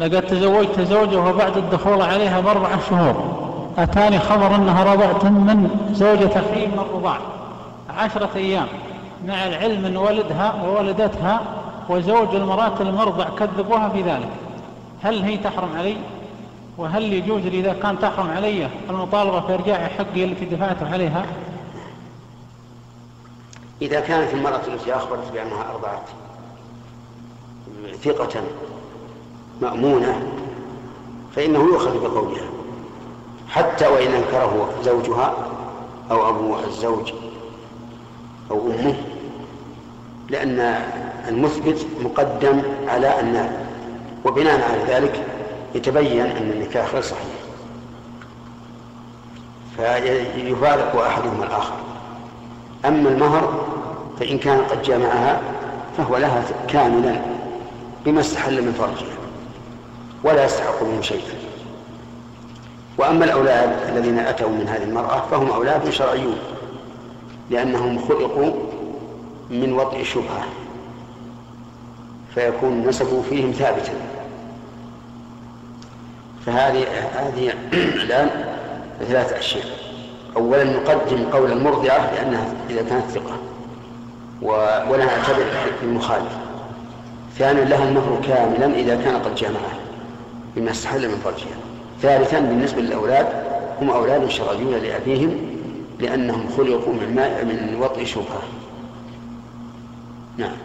لقد تزوجت زوجة وبعد الدخول عليها بأربع شهور. أتاني خبر أنها رضعت من زوجة أخي من الرضاع عشرة أيام. مع العلم أن ولدها وولدتها وزوج المرأة المرضع كذبوها في ذلك. هل هي تحرم علي؟ وهل يجوز لي إذا كان تحرم علي المطالبة في إرجاع حقي التي دفعت عليها؟ إذا كانت المرأة التي أخبرت بأنها أرضعت ثقة مأمونة فإنه يؤخذ بقولها حتى وإن أنكره زوجها أو أبو الزوج أو أمه لأن المثبت مقدم على النائب وبناء على ذلك يتبين أن النكاح غير صحيح. فيفارق أحدهما الآخر. أما المهر فإن كان قد جامعها فهو لها كاملا بما استحل من فرجها. ولا يستحق منه شيئا وأما الأولاد الذين أتوا من هذه المرأة فهم أولاد شرعيون لأنهم خلقوا من وضع شبهة فيكون النسب فيهم ثابتا. فهذه هذه الآن ثلاث أشياء. أولا نقدم قول المرضعة لأنها إذا كانت ثقة ولا نعتبر المخالف ثانيا لها المهر كاملا إذا كان قد جمعه بما استحل من فرجها. ثالثا بالنسبة للأولاد هم أولاد شرعيون لأبيهم لأنهم خلقوا من ماء من وطئ شبهة. نعم.